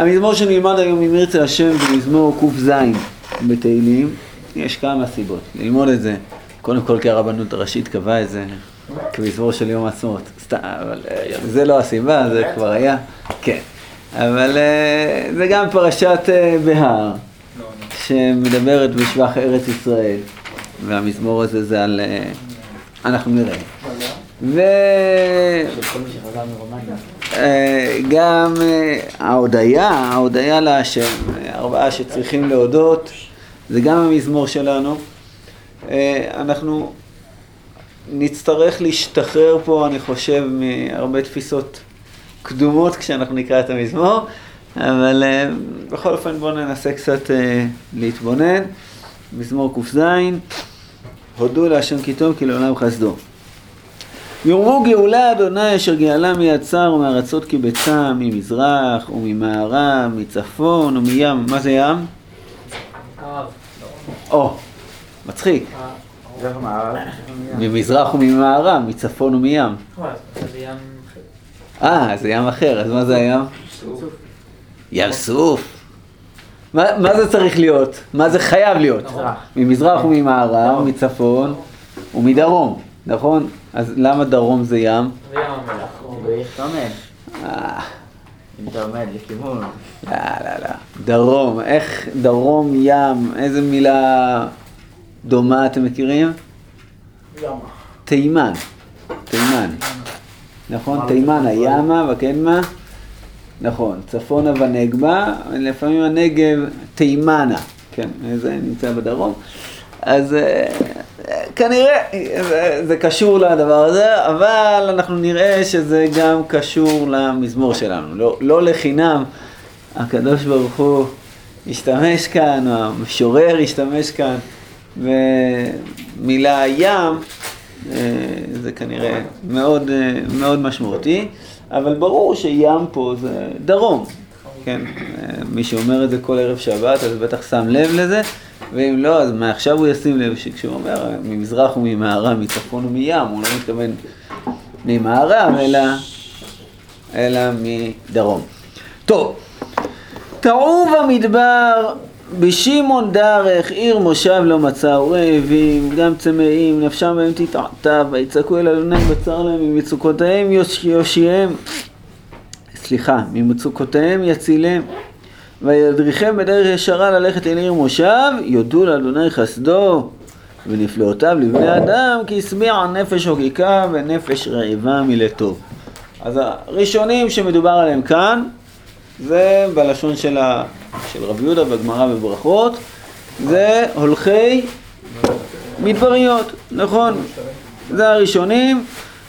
המזמור שנלמד היום אם ירצה השם זה מזמור ק"ז בתהילים, יש כמה סיבות. ללמוד את זה, קודם כל כי הרבנות הראשית קבעה את זה כמזמור של יום העצמאות, סתם, אבל אה, זה לא הסיבה, זה כבר היה, כן, אבל אה, זה גם פרשת אה, בהר, שמדברת בשבח ארץ ישראל, והמזמור הזה זה על, אנחנו נראה. ו... גם ההודיה, ההודיה להשם, ארבעה שצריכים להודות, זה גם המזמור שלנו. אנחנו נצטרך להשתחרר פה, אני חושב, מהרבה תפיסות קדומות כשאנחנו נקרא את המזמור, אבל בכל אופן בואו ננסה קצת להתבונן. מזמור ק"ז, הודו להשם כי טוב כי לעולם חסדו. יאמרו גאולה אדוני אשר גאלה מיצר ומארצות קיבצה ממזרח וממערב, מצפון ומים. מה זה ים? או, מצחיק. ממזרח וממערב, מצפון ומים. אה, זה ים אחר, אז מה זה הים? ים סוף. מה זה צריך להיות? מה זה חייב להיות? ממזרח וממערב, מצפון ומדרום, נכון? אז למה דרום זה ים? ים המלח. אם אתה עומד לכיוון. לא, לא, לא. דרום, איך דרום ים, איזה מילה דומה אתם מכירים? תימן. תימן. נכון? תימן הימה וקדמה. נכון, צפונה ונגבה, לפעמים הנגב תימנה, כן, זה נמצא בדרום. אז אה, כנראה זה, קשור לדבר הזה, אבל אנחנו נראה שזה גם קשור למזמור שלנו. לא, לא לחינם הקדוש ברוך הוא השתמש כאן, או המשורר השתמש כאן במילה ים, אה, זה כנראה מאוד, אה, מאוד משמעותי, אבל ברור שים פה זה דרום, כן? מי שאומר את זה כל ערב שבת, אז בטח שם לב לזה, ואם לא, אז מעכשיו הוא ישים לב שכשהוא אומר ממזרח וממערב, מצפון ומים, הוא לא מתכוון ממערב, אלא, אלא מדרום. טוב, טעו במדבר בשמעון דרך, עיר מושב לא מצאו, רעבים, גם צמאים, נפשם בהם תתעתע, ויצעקו אל אדוני בצר להם, ממצוקותיהם יושיעם, סליחה, ממצוקותיהם יצילם, וידריכם בדרך ישרה ללכת אל עיר מושב, יודו לאדוני חסדו ונפלאותיו לבני אדם, כי השביע נפש הוגיקה ונפש רעבה מלטוב. אז הראשונים שמדובר עליהם כאן, זה בלשון של, ה, של רב יהודה בגמרא בברכות, זה הולכי מדבריות, נכון? זה הראשונים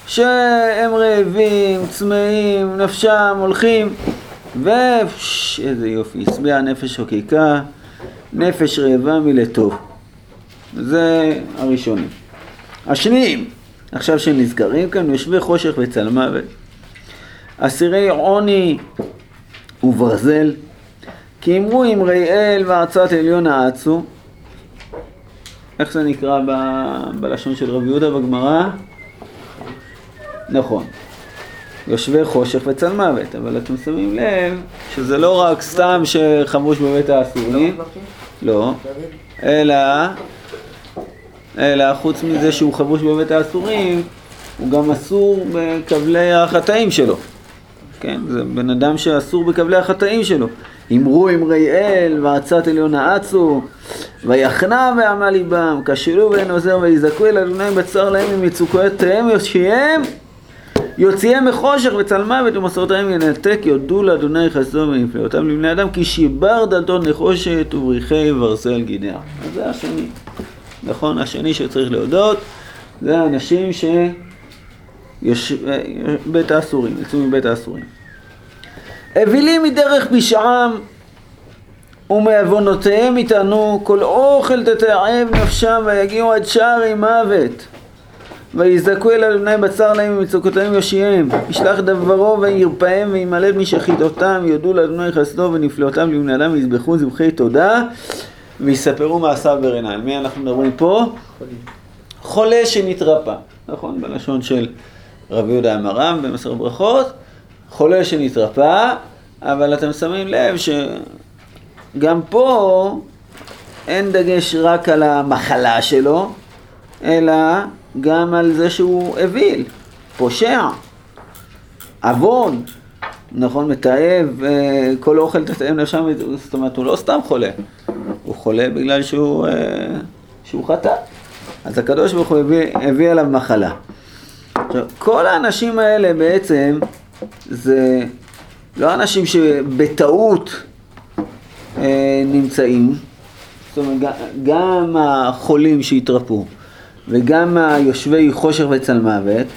שהם רעבים, צמאים, נפשם, הולכים, ופש, איזה יופי, השביע נפש חוקיקה, נפש רעבה מלטוב. זה הראשונים. השניים, עכשיו שנזכרים כאן, יושבי חושך וצל מוות. אסירי עוני וברזל, כי אמרו אמרי אל וארצת עליון האצו. איך זה נקרא ב... בלשון של רבי יהודה בגמרא? נכון. יושבי חושך וצל מוות, אבל אתם שמים לב שזה לא רק סתם שחמוש בבית האסורי, לא, אלא, אלא חוץ מזה שהוא חבוש בבית האסורים, הוא גם אסור בכבלי החטאים שלו. כן? זה בן אדם שאסור בכבלי החטאים שלו. אמרו אמרי אל, ועצת עליון האצו, ויחנה בעמל ליבם, כשלו ואין עוזר, ויזעקו אל אדוני בצר להם ממצוקותיהם יושיעם, יוציאם מחושך וצל מוות ומסורתיהם ינתק, יודו לאדוני חסדו ונפלאותם לבני אדם, כי שיבר דלתות נחושת ובריחי ברזל גידיה. אז זה השני, נכון? השני שצריך להודות, זה האנשים ש... יש בית האסורים, יצאו מבית האסורים. אווילים מדרך פשעם ומעוונותיהם יטענו, כל אוכל תתעב נפשם ויגיעו עד שערי מוות. ויזעקו אל אדוני בצר להם ומצוקותיהם יושיעם. ישלח דברו וירפאם וימלט משחיתותם, יודו לאדוני חסדו ונפלאותיו לבני אדם ויזבחו זבחי תודה ויספרו מעשיו ברנן. מי אנחנו מדברים פה? חולה שנתרפא, נכון? בלשון של רבי יהודה המרם במסר ברכות, חולה שנתרפא, אבל אתם שמים לב שגם פה אין דגש רק על המחלה שלו, אלא גם על זה שהוא אוויל, פושע, עוון, נכון, מתעב, אה, כל אוכל תתאם לשם, זאת אומרת, הוא לא סתם חולה, הוא חולה בגלל שהוא, אה, שהוא חטא. אז הקדוש ברוך הוא הביא, הביא עליו מחלה. עכשיו, כל האנשים האלה בעצם זה לא אנשים שבטעות אה, נמצאים, זאת אומרת, גם החולים שהתרפאו וגם היושבי חושך וצל מוות,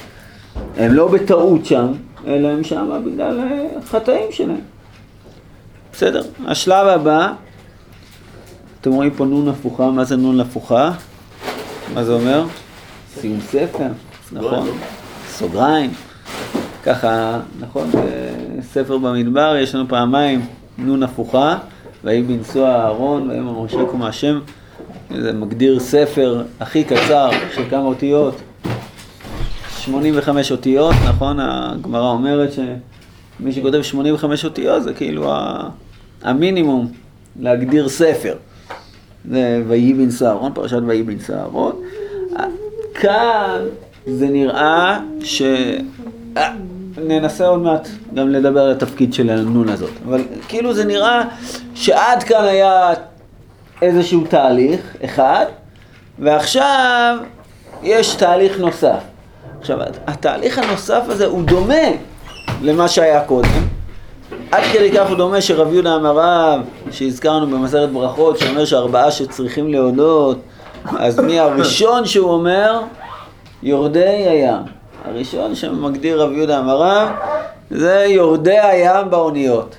הם לא בטעות שם, אלא הם שם בגלל החטאים שלהם. בסדר? השלב הבא, אתם רואים פה נון הפוכה, מה זה נון הפוכה? מה זה אומר? סיום ספר, נכון? סוגריים. ככה, נכון? ספר במדבר, יש לנו פעמיים נון הפוכה, ויהי בנשוא אהרון, ויהי משה קומה השם. זה מגדיר ספר הכי קצר של כמה אותיות, 85 אותיות, נכון? הגמרא אומרת שמי שכותב 85 אותיות זה כאילו המינימום להגדיר ספר. זה ויהי בנשוא אהרון, פרשת ויהי בנשוא אהרון. כאן זה נראה ש... ננסה עוד מעט גם לדבר על התפקיד של הנון הזאת, אבל כאילו זה נראה שעד כאן היה איזשהו תהליך אחד, ועכשיו יש תהליך נוסף. עכשיו, התהליך הנוסף הזה הוא דומה למה שהיה קודם. עד כדי כך הוא דומה שרב יהודה אמר רב, שהזכרנו במסכת ברכות, שאומר שארבעה שצריכים להודות, אז מי הראשון שהוא אומר? יורדי הים. הראשון שמגדיר רב יהודה אמר רב, זה יורדי הים באוניות,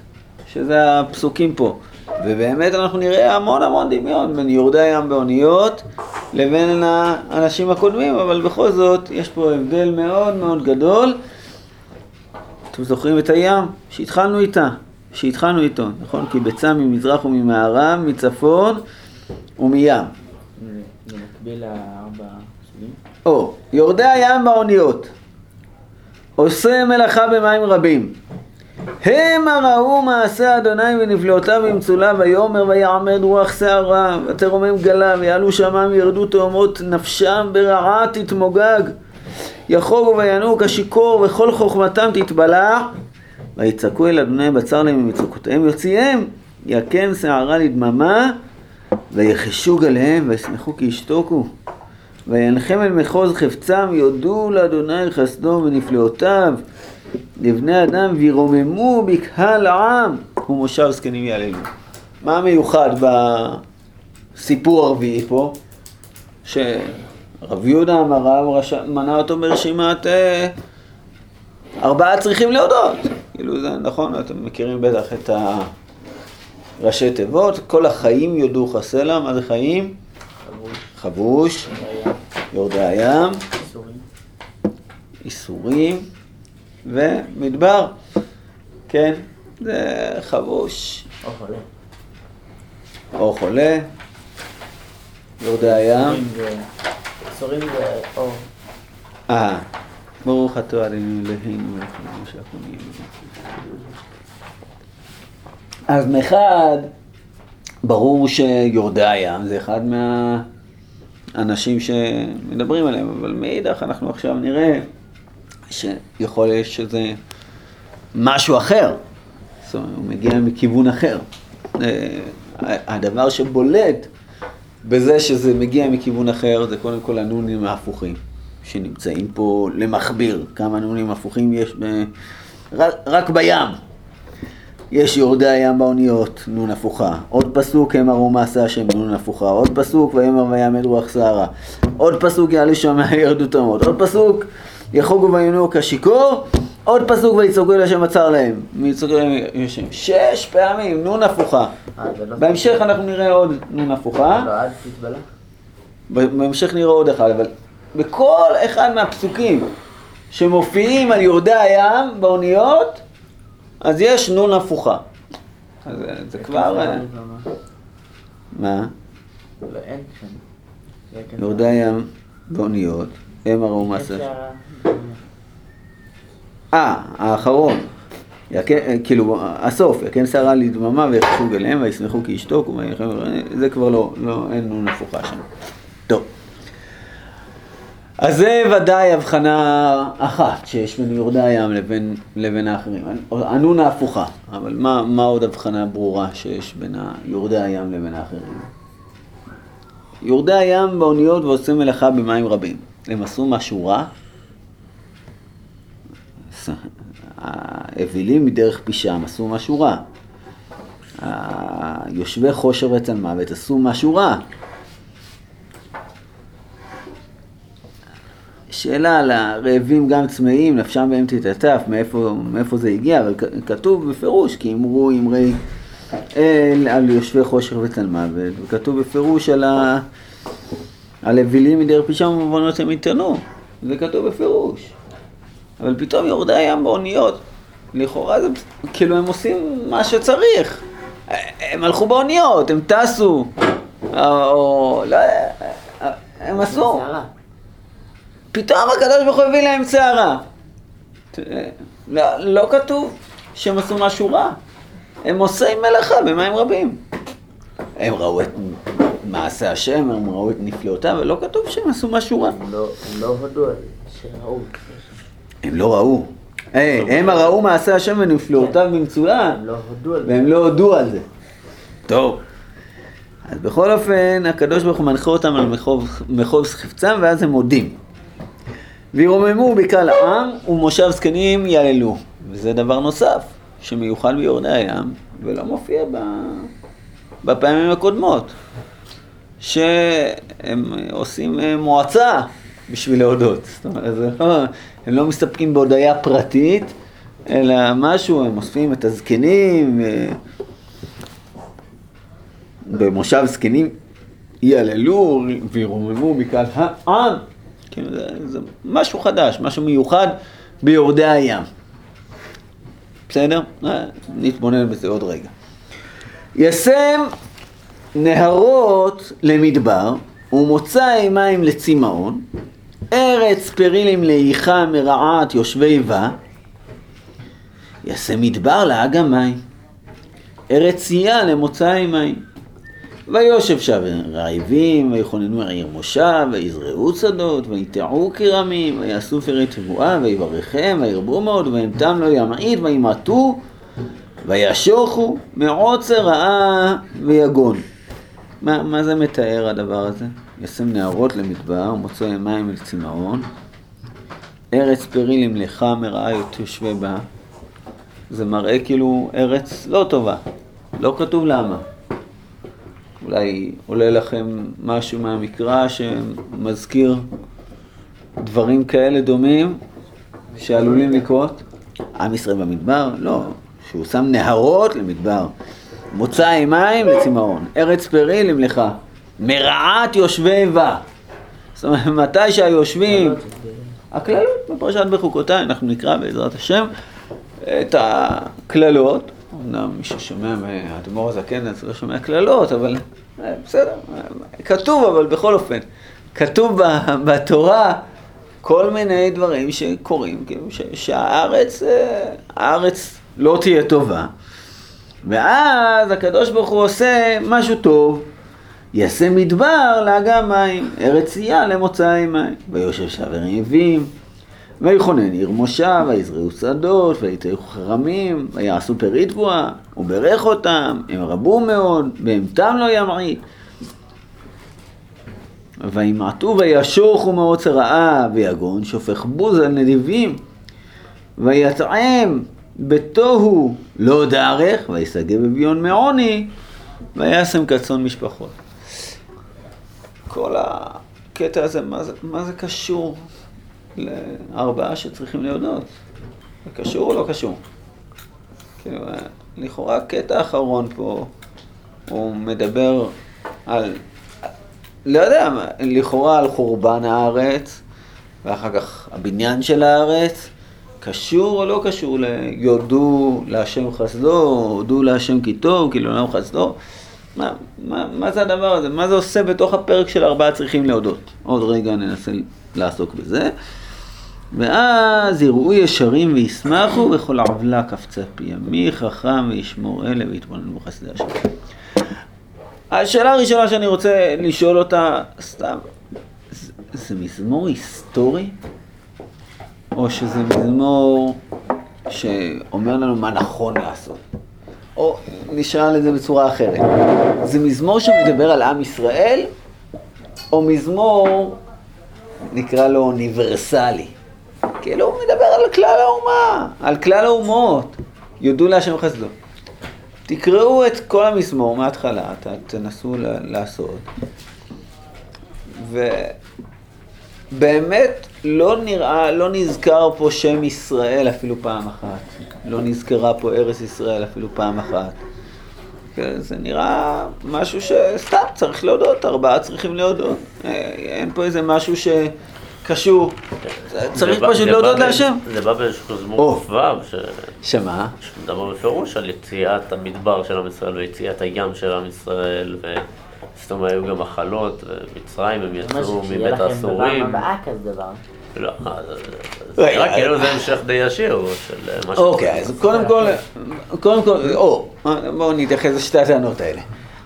שזה הפסוקים פה. ובאמת אנחנו נראה המון המון דמיון בין יורדי הים באוניות לבין האנשים הקודמים, אבל בכל זאת יש פה הבדל מאוד מאוד גדול. אתם זוכרים את הים? שהתחלנו איתה, שהתחלנו איתו, נכון? כי ביצה ממזרח וממערב, מצפון ומים. לארבע? או, יורדי הים באוניות, עושה מלאכה במים רבים. המה ראו מעשה אדוני ונפלאותיו ומצולה ויאמר ויעמד רוח שערה ותרומם גלה ויעלו שמם וירדו תאומות נפשם ברעה תתמוגג. יחוגו וינועו כשיכור וכל חוכמתם תתבלע. ויצעקו אל אדוני בצר להם ממצוקותיהם יוציאם יקם שערה לדממה ויחשו גליהם וישמחו כי ישתוקו. וינחם אל מחוז חפצם יודו לאדוני חסדו ונפלאותיו לבני אדם וירוממו בקהל העם ומושב זקנים יעללו. מה מיוחד בסיפור הרביעי פה? שרב יהודה אמר רב מנה אותו ברשימת אה, ארבעה צריכים להודות. כאילו זה נכון, אתם מכירים בטח את הראשי תיבות, כל החיים יודו חסלה, מה זה חיים? חבוש, יורדי הים, איסורים ומדבר, כן, זה חבוש. או חולה. או חולה, יורדי הים. איסורים זה אור. אה, ברוך אתה עלינו אלוהינו ולכנו נהיה. אז מחד, ברור שיורדי הים זה אחד מהאנשים שמדברים עליהם, אבל מאידך אנחנו עכשיו נראה שיכול להיות שזה משהו אחר, זאת אומרת, הוא מגיע מכיוון אחר. אה, הדבר שבולט בזה שזה מגיע מכיוון אחר זה קודם כל הנונים ההפוכים שנמצאים פה למכביר. כמה נונים הפוכים יש ב... רק, בים. יש יורדי הים באוניות, נון הפוכה. עוד פסוק, הם הראו מעשה השם, נון הפוכה. עוד פסוק, ויאמר ויעמד רוח שערה. עוד פסוק, יעלה שם ירדו תמות. עוד פסוק, יחוגו וינועו כשיכור. עוד פסוק, ויצעקו אל השם עצר להם. ויצעקו להם השם. שש פעמים, נון הפוכה. אה, לא... בהמשך אנחנו נראה עוד נון הפוכה. לא. בהמשך נראה עוד אחד, אבל בכל אחד מהפסוקים שמופיעים על יורדי הים באוניות, אז יש נון הפוכה. אז זה- זה כבר... אה, מה? לא. יורדי הים באוניות, הם הראו מעשה. אה, האחרון. כאילו, הסוף, יכן שערה לדממה ויחשו גליהם וישמחו כי ישתוקו, זה כבר לא, לא, אין נון הפוכה שם. אז זה ודאי הבחנה אחת שיש בין יורדי הים לבין, לבין האחרים. הנון ההפוכה, אבל מה, מה עוד הבחנה ברורה שיש בין יורדי הים לבין האחרים? יורדי הים באוניות ועושים מלאכה במים רבים. הם עשו משהו רע? האווילים מדרך פישם עשו משהו רע. יושבי חושר וצל מוות עשו משהו רע. שאלה על הרעבים גם צמאים, נפשם בהם תתעטף, מאיפה, מאיפה זה הגיע, אבל כתוב בפירוש, כי אמרו אמרי אל על יושבי חושר וצל מוות, וכתוב בפירוש על, ה... על אווילים מדרך פישם ובנות הם יתנו, זה כתוב בפירוש. אבל פתאום יורדי הים באוניות, לכאורה זה כאילו הם עושים מה שצריך. הם הלכו באוניות, הם טסו, או לא, הם עשו. פתאום הקדוש ברוך הוא הביא להם סערה. לא, לא כתוב שהם עשו משהו רע. הם עושים מלאכה במים רבים. הם ראו את מעשה השם, הם ראו את נפלאותיו, ולא כתוב שהם עשו משהו רע. הם לא, לא הודו על שראו. הם לא ראו. הם ראו מעשה השם ונפלאותיו במצוין, הם לא. והם לא הודו על זה. טוב. אז בכל אופן, הקדוש ברוך הוא מנחה אותם על מחוב, מחוב חפצם, ואז הם מודים. וירוממו בקהל העם, ומושב זקנים יעללו. וזה דבר נוסף, שמיוחד ביורדי הים, ולא מופיע. בפעמים הקודמות. שהם עושים מועצה בשביל להודות. זאת אומרת, לא, הם לא מסתפקים בהודיה פרטית, אלא משהו, הם אוספים את הזקנים, במושב זקנים יעללו וירוממו מקהל העם. כאילו זה, זה משהו חדש, משהו מיוחד ביורדי הים. בסדר? נתבונן בזה עוד רגע. ישם נהרות למדבר ומוצא מים לצמאון, ארץ פרילים לאיכה מרעת יושבי בה, יעשה מדבר לאג המים, ארץ צייה למוצא מים. ויושב שם רעבים, ויכוננו עיר מושב, ויזרעו שדות, ויטעו כרמים, ויעשו פרי תבואה, ויברכם, וירבו מאוד, וימתם לא ימעיט, וימעטו, וישוחו מעוצר רעה ויגון. מה, מה זה מתאר הדבר הזה? ישם נערות למדבר, מוצא מים אל צמאון, ארץ פרי למלאכה מרעה יושבי בה. זה מראה כאילו ארץ לא טובה. לא כתוב למה. אולי עולה לכם משהו מהמקרא שמזכיר דברים כאלה דומים שעלולים לקרות? עם ישראל במדבר? לא, שהוא שם נהרות למדבר. מוצא מים לצמאון, ארץ פרי למלאכה, מרעת יושבי בה. זאת אומרת, מתי שהיושבים, הקללות בפרשת בחוקותיי, אנחנו נקרא בעזרת השם את הקללות. אמנם מי ששומע מהאדמו"ר הזקן אז לא שומע קללות, אבל אה, בסדר, כתוב אבל בכל אופן, כתוב בתורה כל מיני דברים שקורים, כאילו שהארץ, אה, הארץ לא תהיה טובה. ואז הקדוש ברוך הוא עושה משהו טוב, יעשה מדבר לאגם מים, ארץ צייה למוצאי מים. ויושב שם רעבים, ויכונן עיר מושב, ויזרעו שדות, ויתהו חרמים, ויעשו פרי תבואה, וברך אותם, הם רבו מאוד, בהמתם לא ימעיט. וימעטו וישוחו מעוצר רעה, ויגון שופך בוז על נדיבים, ויטעם בתוהו לא דארך, ויסגב אביון מעוני, וישם כצאן משפחות. כל הקטע הזה, מה זה, מה זה קשור לארבעה שצריכים להודות? זה קשור או לא קשור? כאילו, לכאורה הקטע האחרון פה, הוא מדבר על, לא יודע, לכאורה על חורבן הארץ, ואחר כך הבניין של הארץ, קשור או לא קשור ליודו להשם חסדו, הודו להשם כי טוב, כי לעולם חסדו? מה, מה, מה זה הדבר הזה? מה זה עושה בתוך הפרק של ארבעה צריכים להודות? עוד רגע ננסה לעסוק בזה. ואז יראו ישרים וישמחו וכל עוולה קפצה פי ימי חכם וישמור אלה ויתבוננו בחסדי השם. השאלה הראשונה שאני רוצה לשאול אותה, סתם, זה, זה מזמור היסטורי? או שזה מזמור שאומר לנו מה נכון לעשות? או נשאל את זה בצורה אחרת. זה מזמור שמדבר על עם ישראל, או מזמור, נקרא לו אוניברסלי? כאילו הוא מדבר על כלל האומה, על כלל האומות. יודו להשם חסדו. תקראו את כל המזמור מההתחלה, ת, תנסו לעשות. ובאמת לא נראה, לא נזכר פה שם ישראל אפילו פעם אחת. לא נזכרה פה ארץ ישראל אפילו פעם אחת. כן, זה נראה משהו שסתם צריך להודות, ארבעה צריכים להודות. אה, אין פה איזה משהו שקשור. צריך פשוט להודות להשם. זה בא באיזשהו זמור כ"ו, שמה? שמדבר בפירוש על יציאת המדבר של עם ישראל ויציאת הים של עם ישראל. זאת אומרת, היו גם מחלות, ומצרים הם יצאו מבית האסורים. לא, זה נראה כאילו זה המשך די ישיר של מה שקורה. אוקיי, אז קודם כל, קודם כל, או, בואו נתייחס לשתי הטענות האלה.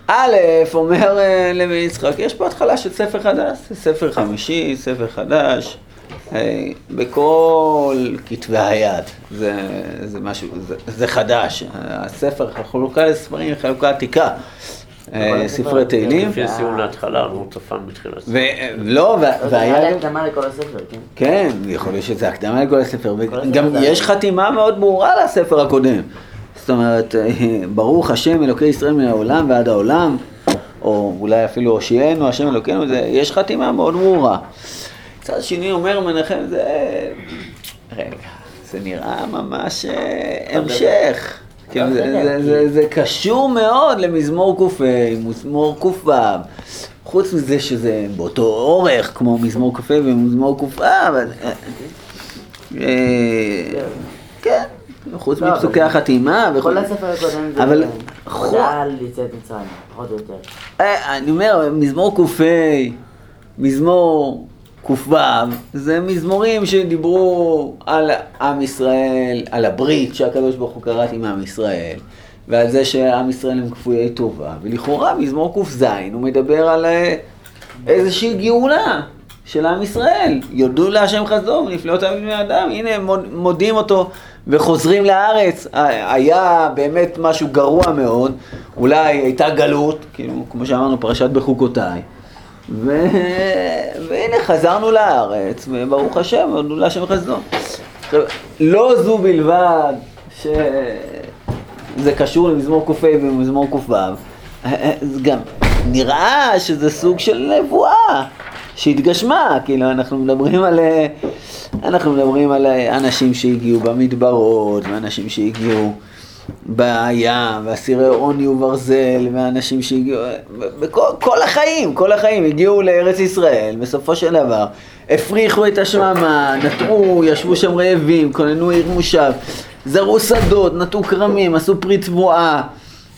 א', אומר לוי יצחק, יש פה התחלה של ספר חדש, ספר חמישי, ספר חדש, בכל כתבי היד, זה, זה משהו, זה, זה חדש, הספר, החלוקה לספרים היא חלוקה עתיקה. ספרי תהילים. לפי סיום להתחלה, הוא צפן בתחילת ספר. לא, והיה... זה הקדמה לכל הספר, כן. כן, יכול להיות שזה הקדמה לכל הספר, וגם יש חתימה מאוד ברורה לספר הקודם. זאת אומרת, ברוך השם אלוקי ישראל מן העולם ועד העולם, או אולי אפילו הושיענו השם אלוקינו, יש חתימה מאוד ברורה. מצד שני אומר מנחם, זה... רגע, זה נראה ממש המשך. כן, זה, זה, זה, זה קשור מאוד למזמור ק"ה, מזמור ק"ו. חוץ מזה שזה באותו אורך כמו מזמור ק"ה ומזמור ק"ו, אבל... כן, חוץ מפסוקי החתימה. כל הספר הקודם זה הודעה על יציאת מצרים, פחות או יותר. אני אומר, מזמור ק"ה, מזמור ק"ו, זה מזמורים שדיברו על עם ישראל, על הברית שהקדוש ברוך הוא קראת עם עם ישראל, ועל זה שעם ישראל הם כפויי טובה, ולכאורה מזמור ק"ז הוא מדבר על איזושהי גאולה של עם ישראל. יודו להשם חסדו ונפלאות אביב בני אדם, הנה מודים אותו וחוזרים לארץ. היה באמת משהו גרוע מאוד, אולי הייתה גלות, כאילו, כמו שאמרנו, פרשת בחוקותיי. ו... והנה חזרנו לארץ, וברוך השם, הודו להשם חסדו. עכשיו, לא זו בלבד שזה קשור למזמור ק"ה ומזמור ק"ו, זה גם נראה שזה סוג של נבואה שהתגשמה, כאילו אנחנו מדברים על, אנחנו מדברים על אנשים שהגיעו במדברות, ואנשים שהגיעו בים, ואסירי עוני וברזל, ואנשים שהגיעו, בכל, כל החיים, כל החיים הגיעו לארץ ישראל, בסופו של דבר הפריחו את השממה, נטעו, ישבו שם רעבים, כוננו עיר מושב, זרעו שדות, נטעו כרמים, עשו פרי תבואה,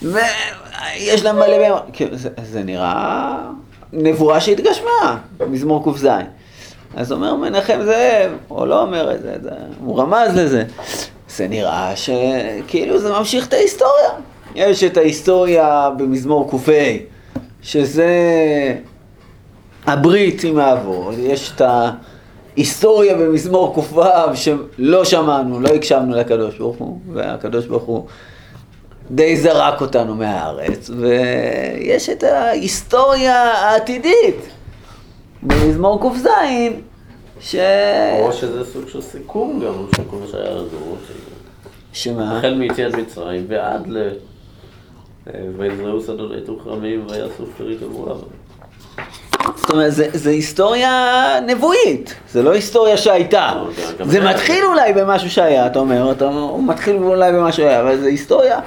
ויש להם מלא בהם, כאילו, זה, זה נראה נבואה שהתגשמה, מזמור ק"ז. אז אומר מנחם זאב, או לא אומר את זה, זה הוא רמז לזה. זה נראה שכאילו זה ממשיך את ההיסטוריה. יש את ההיסטוריה במזמור ק"ה, שזה הברית עם האבות, יש את ההיסטוריה במזמור ק"ו שלא שמענו, לא הקשבנו לקדוש ברוך הוא, והקדוש ברוך הוא די זרק אותנו מהארץ, ויש את ההיסטוריה העתידית במזמור ק"ז ש... או שזה סוג של סיכום גם של כל מה שהיה לנו. שמה? החל מיציאת מצרים ועד ל... ויזרעו שדות יתו כרמים ויעשו פרית אמורה. זאת אומרת, זה, זה היסטוריה נבואית, זה לא היסטוריה שהייתה. זה מתחיל אולי במשהו שהיה, אתה אומר, אתה, הוא מתחיל אולי במשהו שהיה, אבל זה היסטוריה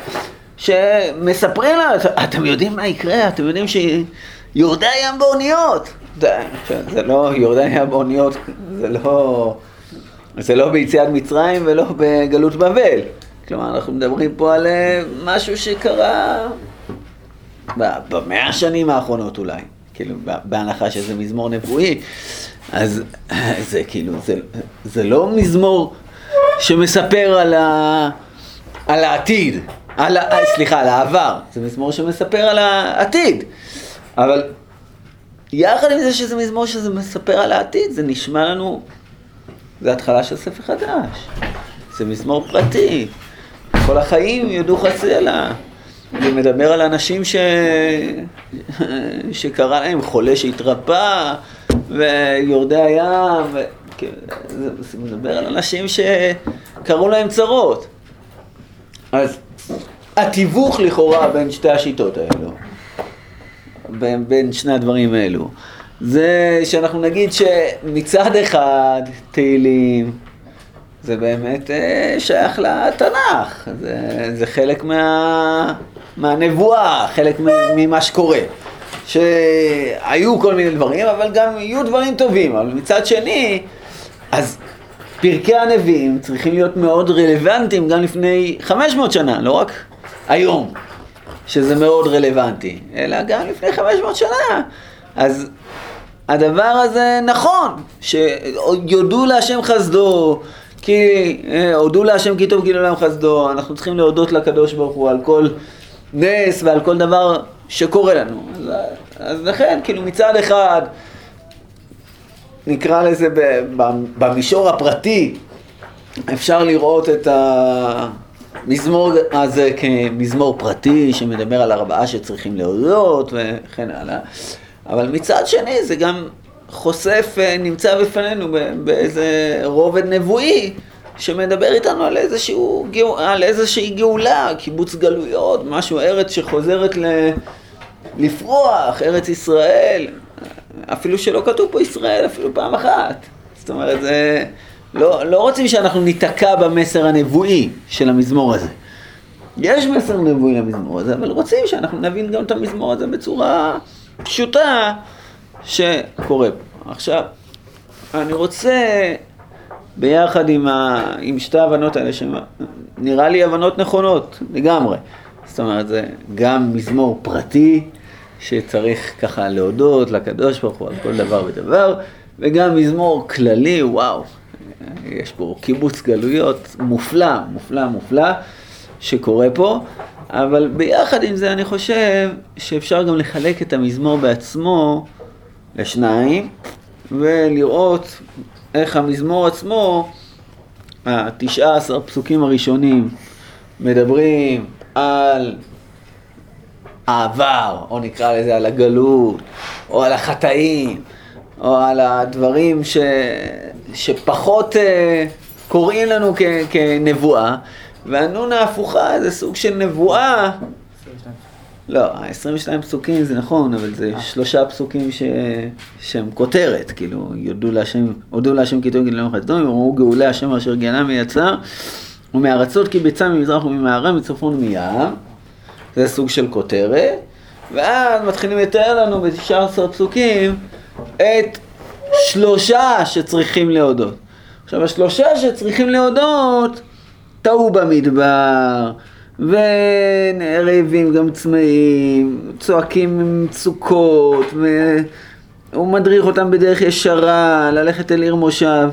שמספרים לנו, אתם יודעים מה יקרה, אתם יודעים שיורדי הים באוניות. זה, זה לא, יורדי הים באוניות, זה לא, זה לא ביציאת מצרים ולא בגלות בבל. כלומר, אנחנו מדברים פה על משהו שקרה במאה השנים האחרונות אולי. כאילו, בהנחה שזה מזמור נבואי, אז זה כאילו, זה, זה לא מזמור שמספר על, ה, על העתיד, על, ה, סליחה, על העבר, זה מזמור שמספר על העתיד, אבל יחד עם זה שזה מזמור שזה מספר על העתיד, זה נשמע לנו, זה התחלה של ספר חדש, זה מזמור פרטי, כל החיים יודו חצי על ה... זה מדבר על אנשים ש... שקרה להם חולה שהתרפא, ויורדי הים, ו... כן, זה מדבר על אנשים שקראו להם צרות. אז התיווך לכאורה בין שתי השיטות האלו, בין, בין שני הדברים האלו, זה שאנחנו נגיד שמצד אחד תהילים זה באמת אה, שייך לתנ"ך, זה, זה חלק מה, מהנבואה, חלק ממה שקורה. שהיו כל מיני דברים, אבל גם יהיו דברים טובים. אבל מצד שני, אז פרקי הנביאים צריכים להיות מאוד רלוונטיים גם לפני 500 שנה, לא רק היום, שזה מאוד רלוונטי, אלא גם לפני 500 שנה. אז הדבר הזה נכון, שיודו להשם חסדו, כי אה, הודו להשם כי טוב כי לעולם חסדו, אנחנו צריכים להודות לקדוש ברוך הוא על כל נס ועל כל דבר שקורה לנו. אז, אז לכן, כאילו מצד אחד, נקרא לזה במישור הפרטי, אפשר לראות את המזמור הזה כמזמור פרטי שמדבר על ארבעה שצריכים להודות וכן הלאה, אבל מצד שני זה גם חושף, אה, נמצא בפנינו באיזה רובד נבואי שמדבר איתנו על, איזשהו, על איזושהי גאולה, קיבוץ גלויות, משהו, ארץ שחוזרת ל, לפרוח, ארץ ישראל, אפילו שלא כתוב פה ישראל אפילו פעם אחת. זאת אומרת, זה, לא, לא רוצים שאנחנו ניתקע במסר הנבואי של המזמור הזה. יש מסר נבואי למזמור הזה, אבל רוצים שאנחנו נבין גם את המזמור הזה בצורה פשוטה שקורה. עכשיו, אני רוצה ביחד עם, ה, עם שתי ההבנות האלה, שנראה לי הבנות נכונות לגמרי. זאת אומרת, זה גם מזמור פרטי, שצריך ככה להודות לקדוש ברוך הוא על כל דבר ודבר, וגם מזמור כללי, וואו, יש פה קיבוץ גלויות מופלא, מופלא, מופלא, שקורה פה, אבל ביחד עם זה אני חושב שאפשר גם לחלק את המזמור בעצמו לשניים, ולראות איך המזמור עצמו, התשעה עשר פסוקים הראשונים, מדברים על העבר, או נקרא לזה על הגלות, או על החטאים, או על הדברים ש... שפחות uh, קוראים לנו כ... כנבואה, והנון ההפוכה זה סוג של נבואה. לא, ה-22 פסוקים זה נכון, אבל זה שלושה פסוקים ש... שהם כותרת, כאילו, יודו להשם, הודו להשם כי טוב גדלנו חסדו, אמרו גאולי השם אשר גאלם ויצר, ומארצות כי ביצה ממזרח וממערב, מצפון ומים, זה סוג של כותרת, ואז מתחילים לתאר לנו ב-19 פסוקים את שלושה שצריכים להודות. עכשיו, השלושה שצריכים להודות, טעו במדבר, ורעבים גם צמאים, צועקים מצוקות, והוא מדריך אותם בדרך ישרה, ללכת אל עיר מושב.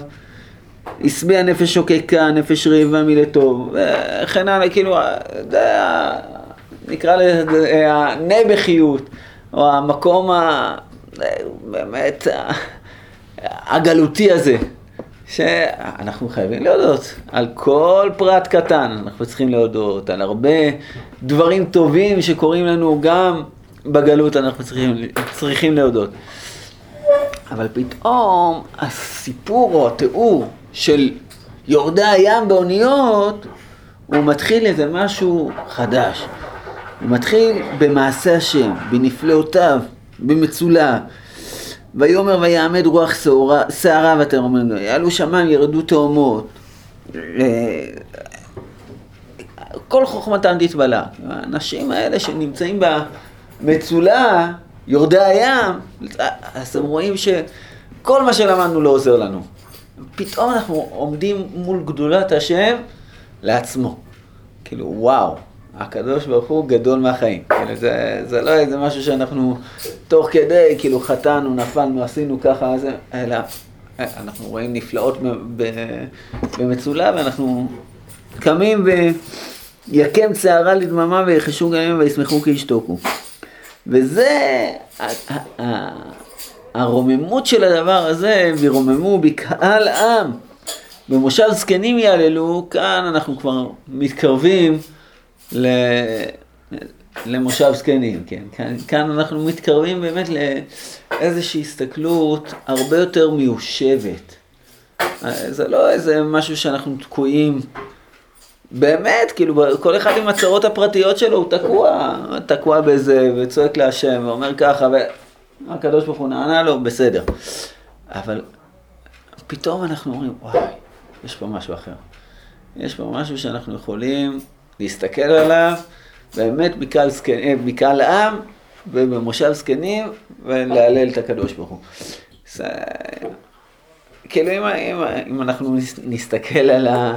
השביע נפש שוקקה, נפש רעבה מלטוב, וכן הלאה, כאילו, זה נקרא לזה הנבחיות, או המקום ה... באמת הגלותי הזה. שאנחנו חייבים להודות על כל פרט קטן, אנחנו צריכים להודות על הרבה דברים טובים שקורים לנו גם בגלות, אנחנו צריכים, צריכים להודות. אבל פתאום הסיפור או התיאור של יורדי הים באוניות, הוא מתחיל איזה משהו חדש. הוא מתחיל במעשה השם, בנפלאותיו, במצולה. ויאמר ויעמד רוח שערה ותרומנו, יעלו שמיים ירדו תאומות. כל חוכמתם תתבלע. האנשים האלה שנמצאים במצולה, יורדי הים, אז הם רואים שכל מה שלמדנו לא עוזר לנו. פתאום אנחנו עומדים מול גדולת השם לעצמו. כאילו, וואו, הקדוש ברוך הוא גדול מהחיים. כאילו זה, זה לא איזה משהו שאנחנו תוך כדי, כאילו חטאנו, נפלנו, עשינו ככה, זה, אלא אנחנו רואים נפלאות במצולה ואנחנו קמים ויקם צערה לדממה ויחשו גלים וישמחו כי ישתוקו. וזה הרוממות של הדבר הזה, וירוממו בקהל עם. במושב זקנים יעללו, כאן אנחנו כבר מתקרבים ל... למושב זקנים, כן. כאן, כאן אנחנו מתקרבים באמת לאיזושהי הסתכלות הרבה יותר מיושבת. זה לא איזה משהו שאנחנו תקועים, באמת, כאילו, כל אחד עם הצרות הפרטיות שלו הוא תקוע, תקוע בזה, וצועק להשם, ואומר ככה, והקדוש ברוך הוא נענה לו, בסדר. אבל פתאום אנחנו אומרים, וואי, יש פה משהו אחר. יש פה משהו שאנחנו יכולים להסתכל עליו, באמת מקהל, אה, מקהל עם ובמושב זקנים, ולהלל את הקדוש ברוך הוא. זה... כאילו אם, אם, אם אנחנו נסתכל על ה...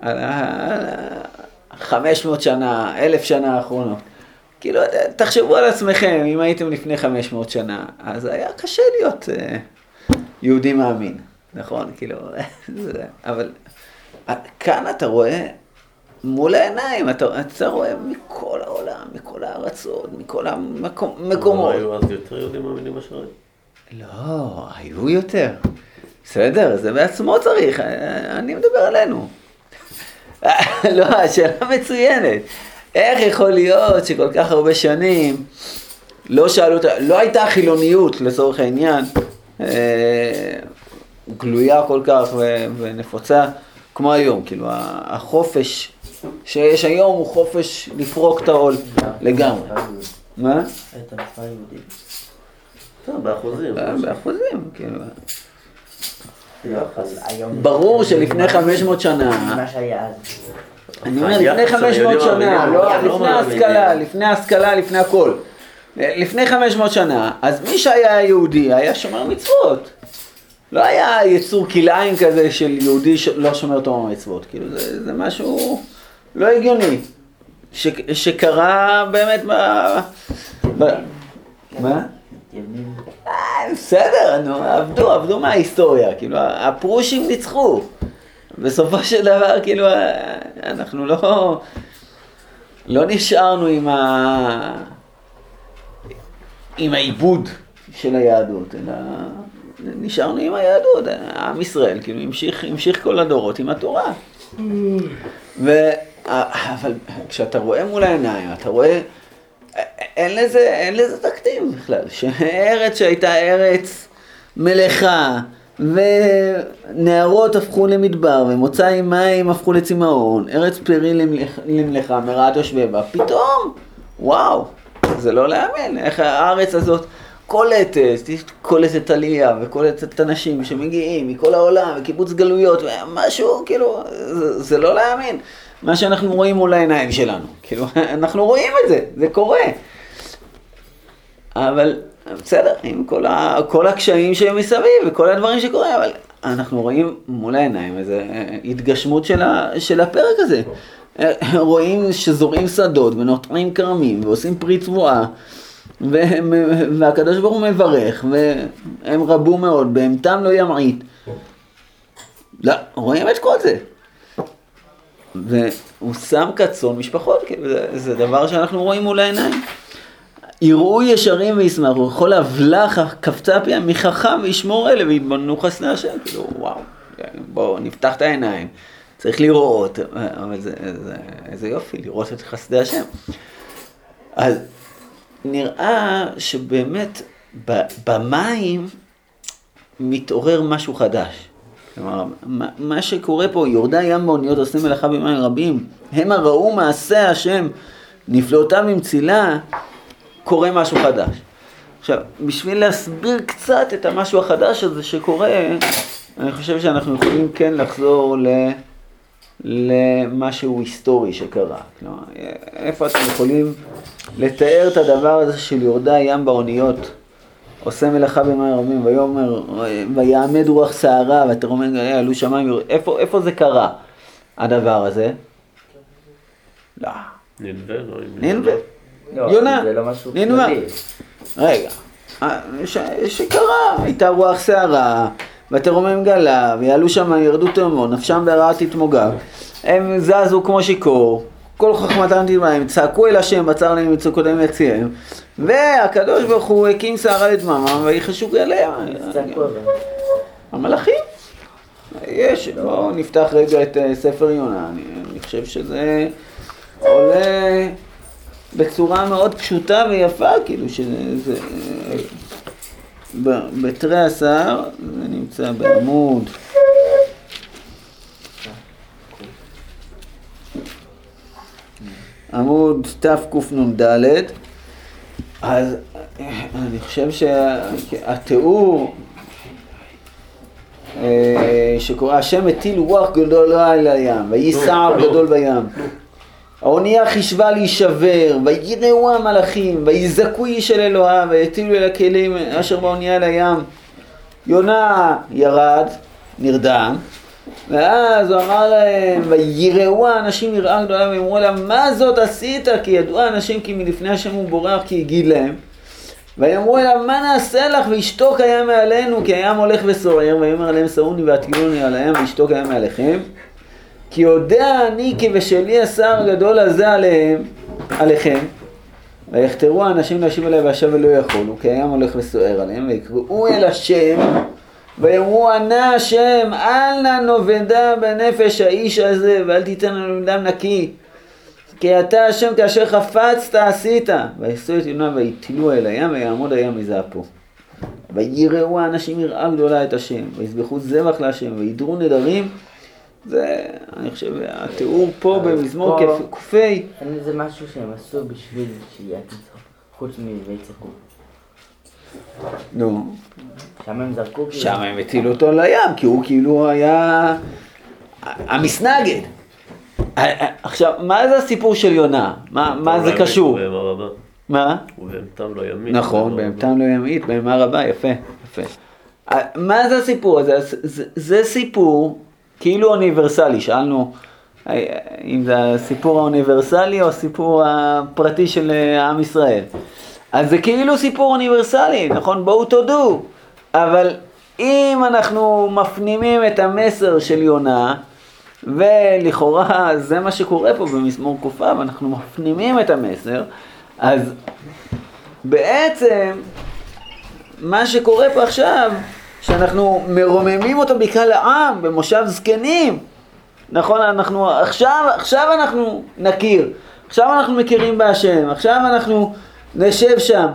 על ה-500 שנה, אלף שנה האחרונות, כאילו, תחשבו על עצמכם, אם הייתם לפני 500 שנה, אז היה קשה להיות uh, יהודי מאמין. נכון? כאילו, אבל כאן אתה רואה מול העיניים, אתה, אתה רואה מכל העולם, מכל הארצות, מכל המקומות. היו אז יותר יהודים מאמינים מאשר לא, היו יותר. בסדר, זה בעצמו צריך, אני מדבר עלינו. לא, השאלה מצוינת. איך יכול להיות שכל כך הרבה שנים לא שאלו אותה, לא הייתה חילוניות לצורך העניין, אה, גלויה כל כך ונפוצה כמו היום, כאילו החופש שיש היום הוא חופש לפרוק את העול לגמרי. מה? את המספר יהודי. טוב, באחוזים. באחוזים, כאילו. ברור שלפני 500 שנה, מה שהיה אז. אני אומר לפני 500 שנה, לא, לפני ההשכלה, לפני ההשכלה, לפני הכל. לפני 500 שנה, אז מי שהיה יהודי היה שומר מצוות. לא היה יצור כלאיים כזה של יהודי שלא שומר תורה ומצוות, כאילו זה, זה משהו לא הגיוני, ש, שקרה באמת. ב מה? אה, בסדר, נו, עבדו, עבדו מההיסטוריה, כאילו הפרושים ניצחו. בסופו של דבר, כאילו, אנחנו לא, לא נשארנו עם, ה... עם העיבוד של היהדות, אלא נשארנו עם היהדות, עם ישראל, כאילו המשיך, המשיך כל הדורות עם התורה. ו... אבל כשאתה רואה מול העיניים, אתה רואה, אין לזה, אין לזה תקדים בכלל, שארץ שהייתה ארץ מלאכה, ונערות הפכו למדבר, ומוצא עם מים הפכו לצמאון, ארץ פרי למלאכה, מרעת יושבי בה, פתאום, וואו, זה לא להאמין, איך הארץ הזאת... קולטת, קולטת עלייה וקולטת את הנשים שמגיעים מכל העולם וקיבוץ גלויות משהו, כאילו, זה, זה לא להאמין. מה שאנחנו רואים מול העיניים שלנו. כאילו, אנחנו רואים את זה, זה קורה. אבל בסדר, עם כל, ה, כל הקשיים שמסביב וכל הדברים שקורים, אבל אנחנו רואים מול העיניים איזו התגשמות של, ה, של הפרק הזה. רואים שזורעים שדות ונוטעים כרמים ועושים פרי תבואה. והקדוש ברוך הוא מברך, והם רבו מאוד, בהמתם לא ימעיט. לא, רואים את כל זה. והוא שם כצאן משפחות, זה, זה דבר שאנחנו רואים מול העיניים. יראו ישרים וישמחו, כל אבלך קפצה פיה מחכם וישמור אלה ויתבוננו חסדי השם, כאילו וואו, בואו נפתח את העיניים, צריך לראות, אבל זה, זה, איזה יופי, לראות את חסדי השם. אז נראה שבאמת במים מתעורר משהו חדש. כלומר, מה שקורה פה, יורדי הים באוניות עושים מלאכה במים רבים, המה ראו מעשה השם, נפלאותיו ממצילה, קורה משהו חדש. עכשיו, בשביל להסביר קצת את המשהו החדש הזה שקורה, אני חושב שאנחנו יכולים כן לחזור ל... למשהו היסטורי שקרה. כלומר, איפה אתם יכולים לתאר את הדבר הזה של יורדי הים באוניות, עושה מלאכה במים רבים, ויאמר, ויעמד רוח סערה, ותרומם גלי עלו שמיים, איפה, איפה זה קרה, הדבר הזה? לא. ננבה, לא נינווה. לא, יונה, לא נינווה. כללי. רגע, אה, ש- שקרה, הייתה רוח סערה, ותרומם גלה, ויעלו שם, ירדו תאומות, נפשם בהרעה תתמוגג. הם זזו כמו שיכור, כל חוכמתם תלמד, הם צעקו אל השם, בצר להם מצוקותיהם יציאם, והקדוש ברוך הוא הקים סערה לדממה, ויחשו גליה. המלאכים. יש, בואו נפתח רגע את אה, ספר יונה, אני, אני חושב שזה עולה בצורה מאוד פשוטה ויפה, כאילו שזה... זה, אה, בתרי עשר, זה נמצא בעמוד. עמוד תקנ"ד, אז אני חושב שהתיאור אה, שקורא השם הטיל רוח גדולה על הים, ויהי סער גדול בים. האונייה חישבה להישבר, ויראו המלאכים, ויזעקו איש אל אלוהיו, ויטילו אל הכלים אשר באונייה אל הים. יונה ירד, נרדם, ואז הוא אמר להם, ויראו האנשים יראה גדולה, ואמרו להם, מה זאת עשית? כי ידעו האנשים כי מלפני השם הוא בורח, כי הגיד להם. ויאמרו אליו, מה נעשה לך? וישתוק הים מעלינו, כי הים הולך וסוער, ויאמר עליהם שאוני והטילוני על הים, וישתוק הים מעליכם. כי יודע אני כי בשלי השר הגדול הזה עליהם, עליכם. ויחתרו האנשים להשיב אליי וישב ולא יכולו, כי הים הולך וסוער עליהם, ויקראו אל השם, ויאמרו ענה השם, אל נא נאבדה בנפש האיש הזה, ואל תיתן לנו דם נקי. כי אתה השם כאשר חפצת עשית. ויעשו את יונה ויטילו אל הים ויעמוד הים מזעפו. ויראו האנשים יראה גדולה את השם, ויזבחו זבח להשם, וידרו נדרים. זה, אני חושב, התיאור פה במזמור פה- ק"ה, אין איזה משהו שהם עשו בשביל שיהיה חוץ מ"ויצחקו". נו, שם הם זרקו כאילו. שם הם הטילו אותו לים, כי הוא כאילו היה המסנגד. עכשיו, מה זה הסיפור של יונה? מה, מה זה קשור? מה? ובהמתם לא ימית. נכון, בהמתם לא ימעיט, בהמה רבה, יפה, יפה. אה, מה זה הסיפור הזה? זה, זה סיפור כאילו אוניברסלי, שאלנו אה, אם זה הסיפור האוניברסלי או הסיפור הפרטי של אה, עם ישראל. אז זה כאילו סיפור אוניברסלי, נכון? בואו תודו. אבל אם אנחנו מפנימים את המסר של יונה, ולכאורה זה מה שקורה פה במזמור ק"ו, אנחנו מפנימים את המסר, אז בעצם מה שקורה פה עכשיו, שאנחנו מרוממים אותו בקהל העם, במושב זקנים, נכון, אנחנו, עכשיו, עכשיו אנחנו נכיר, עכשיו אנחנו מכירים בהשם, עכשיו אנחנו נשב שם.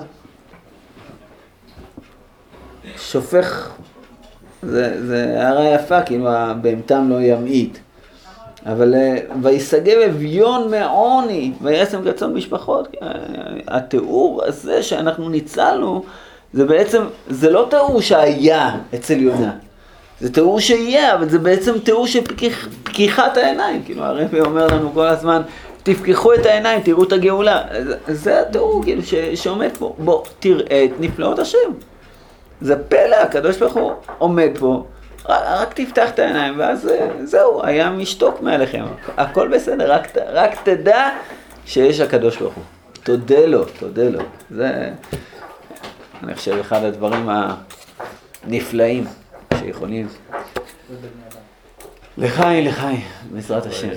שופך, זה, זה הערה יפה, כאילו הבהמתם לא ימעיט. אבל אה, ויסגב אביון מעוני, וישם כצאן משפחות. התיאור הזה שאנחנו ניצלנו, זה בעצם, זה לא תיאור שהיה אצל יונה. זה תיאור שיהיה, אבל זה בעצם תיאור של פקיח, פקיחת העיניים. כאילו הרבי אומר לנו כל הזמן, תפקחו את העיניים, תראו את הגאולה. זה, התיאור כאילו ש, שעומד פה. בוא, תראה את נפלאות השם. זה פלא, הקדוש ברוך הוא עומד פה, רק, רק תפתח את העיניים, ואז אה, זהו, הים ישתוק מעליכם, הכל בסדר, רק, רק תדע שיש הקדוש ברוך הוא. תודה לו, תודה לו. זה, אני חושב, אחד הדברים הנפלאים שיכולים. לחי, לחי, בעזרת השם.